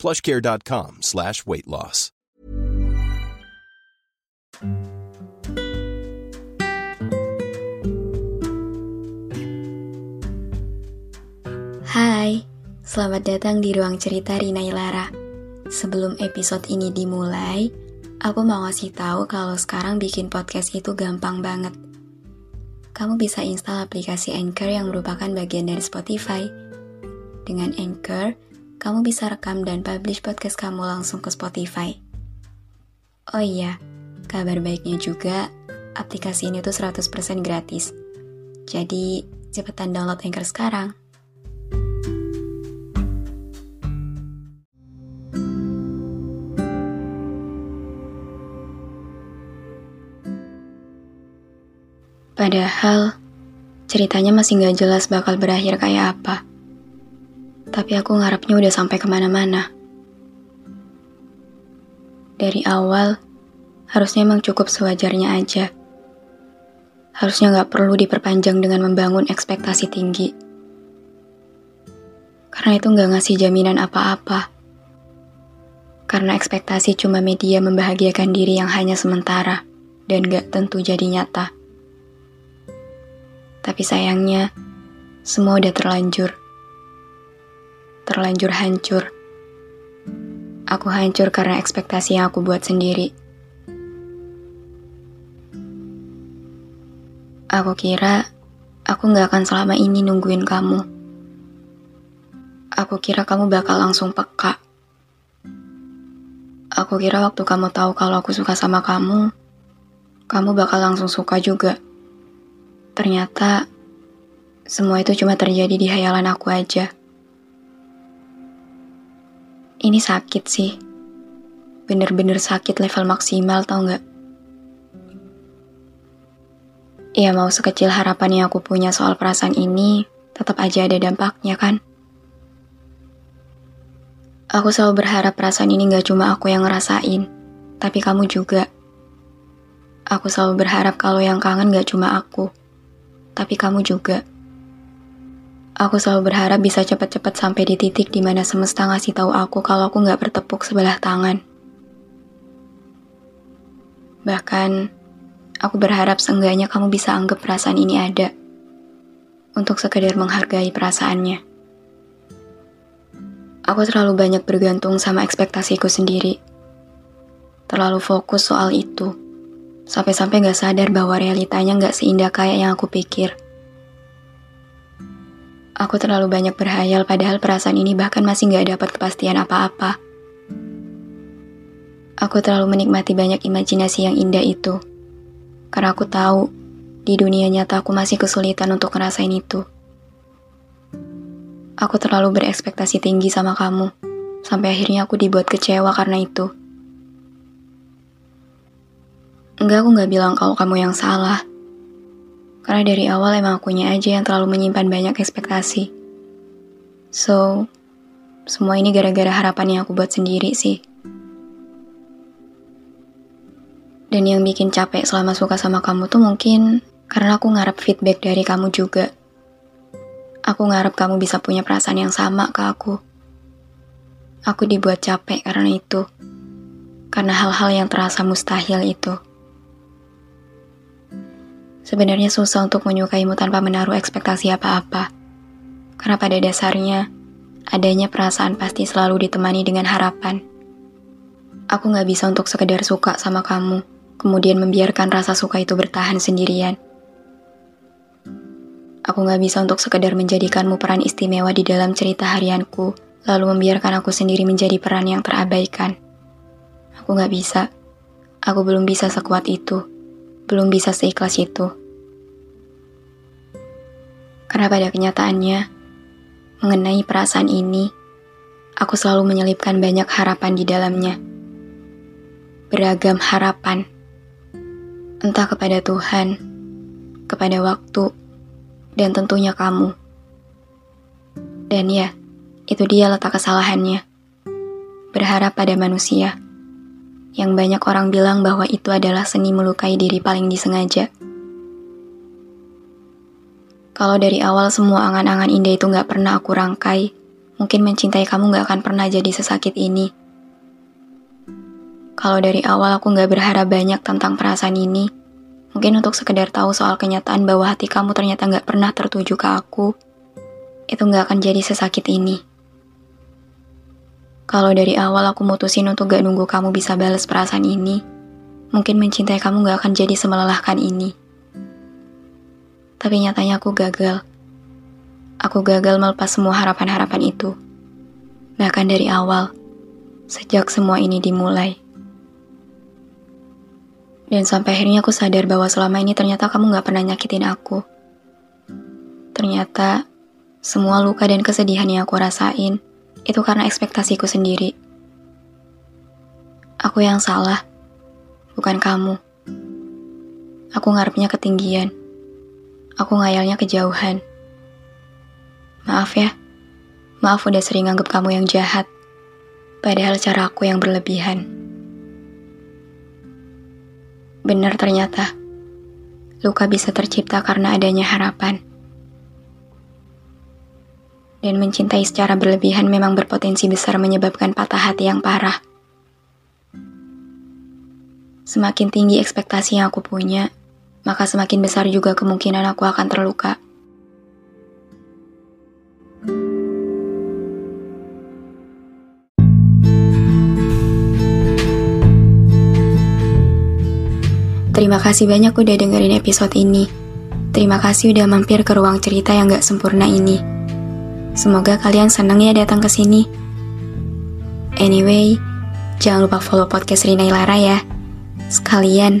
plushcare.com slash weight loss. Hai, selamat datang di ruang cerita Rina Ilara. Sebelum episode ini dimulai, aku mau ngasih tahu kalau sekarang bikin podcast itu gampang banget. Kamu bisa install aplikasi Anchor yang merupakan bagian dari Spotify. Dengan Anchor, kamu bisa rekam dan publish podcast kamu langsung ke Spotify. Oh iya, kabar baiknya juga, aplikasi ini tuh 100% gratis. Jadi, cepetan download Anchor sekarang. Padahal, ceritanya masih gak jelas bakal berakhir kayak apa. Tapi aku ngarepnya udah sampai ke mana-mana. Dari awal, harusnya emang cukup sewajarnya aja. Harusnya gak perlu diperpanjang dengan membangun ekspektasi tinggi. Karena itu gak ngasih jaminan apa-apa. Karena ekspektasi cuma media membahagiakan diri yang hanya sementara dan gak tentu jadi nyata. Tapi sayangnya, semua udah terlanjur. Terlanjur hancur. Aku hancur karena ekspektasi yang aku buat sendiri. Aku kira aku gak akan selama ini nungguin kamu. Aku kira kamu bakal langsung peka. Aku kira waktu kamu tahu kalau aku suka sama kamu, kamu bakal langsung suka juga. Ternyata semua itu cuma terjadi di hayalan aku aja. Ini sakit sih. Bener-bener sakit level maksimal tau gak? Ya mau sekecil harapan yang aku punya soal perasaan ini, tetap aja ada dampaknya kan? Aku selalu berharap perasaan ini gak cuma aku yang ngerasain, tapi kamu juga. Aku selalu berharap kalau yang kangen gak cuma aku, tapi kamu juga. Aku selalu berharap bisa cepat-cepat sampai di titik di mana semesta ngasih tahu aku kalau aku nggak bertepuk sebelah tangan. Bahkan, aku berharap seenggaknya kamu bisa anggap perasaan ini ada. Untuk sekedar menghargai perasaannya. Aku terlalu banyak bergantung sama ekspektasiku sendiri. Terlalu fokus soal itu Sampai-sampai gak sadar bahwa realitanya gak seindah kayak yang aku pikir. Aku terlalu banyak berhayal padahal perasaan ini bahkan masih gak dapat kepastian apa-apa. Aku terlalu menikmati banyak imajinasi yang indah itu. Karena aku tahu, di dunia nyata aku masih kesulitan untuk ngerasain itu. Aku terlalu berekspektasi tinggi sama kamu, sampai akhirnya aku dibuat kecewa karena itu. Enggak, aku nggak bilang kalau kamu yang salah. Karena dari awal emang akunya aja yang terlalu menyimpan banyak ekspektasi. So, semua ini gara-gara harapan yang aku buat sendiri sih. Dan yang bikin capek selama suka sama kamu tuh mungkin karena aku ngarep feedback dari kamu juga. Aku ngarep kamu bisa punya perasaan yang sama ke aku. Aku dibuat capek karena itu. Karena hal-hal yang terasa mustahil itu. Sebenarnya susah untuk menyukaimu tanpa menaruh ekspektasi apa-apa. Karena pada dasarnya, adanya perasaan pasti selalu ditemani dengan harapan. Aku gak bisa untuk sekedar suka sama kamu, kemudian membiarkan rasa suka itu bertahan sendirian. Aku gak bisa untuk sekedar menjadikanmu peran istimewa di dalam cerita harianku, lalu membiarkan aku sendiri menjadi peran yang terabaikan. Aku gak bisa. Aku belum bisa sekuat itu. Belum bisa seikhlas itu. Karena pada kenyataannya, mengenai perasaan ini, aku selalu menyelipkan banyak harapan di dalamnya. beragam harapan. Entah kepada Tuhan, kepada waktu, dan tentunya kamu. Dan ya, itu dia letak kesalahannya. Berharap pada manusia. Yang banyak orang bilang bahwa itu adalah seni melukai diri paling disengaja. Kalau dari awal semua angan-angan indah itu gak pernah aku rangkai, mungkin mencintai kamu gak akan pernah jadi sesakit ini. Kalau dari awal aku gak berharap banyak tentang perasaan ini, mungkin untuk sekedar tahu soal kenyataan bahwa hati kamu ternyata gak pernah tertuju ke aku, itu gak akan jadi sesakit ini. Kalau dari awal aku mutusin untuk gak nunggu kamu bisa balas perasaan ini, mungkin mencintai kamu gak akan jadi semelelahkan ini. Tapi nyatanya aku gagal. Aku gagal melepas semua harapan-harapan itu. Bahkan dari awal, sejak semua ini dimulai. Dan sampai akhirnya aku sadar bahwa selama ini ternyata kamu gak pernah nyakitin aku. Ternyata semua luka dan kesedihan yang aku rasain itu karena ekspektasiku sendiri. Aku yang salah, bukan kamu. Aku ngarepnya ketinggian. Aku ngayalnya kejauhan. Maaf ya, maaf udah sering anggap kamu yang jahat, padahal cara aku yang berlebihan. Benar ternyata, luka bisa tercipta karena adanya harapan dan mencintai secara berlebihan memang berpotensi besar menyebabkan patah hati yang parah. Semakin tinggi ekspektasi yang aku punya, maka semakin besar juga kemungkinan aku akan terluka. Terima kasih banyak udah dengerin episode ini. Terima kasih udah mampir ke ruang cerita yang gak sempurna ini. Semoga kalian senang ya datang ke sini. Anyway, jangan lupa follow podcast Rina Ilara ya. Sekalian,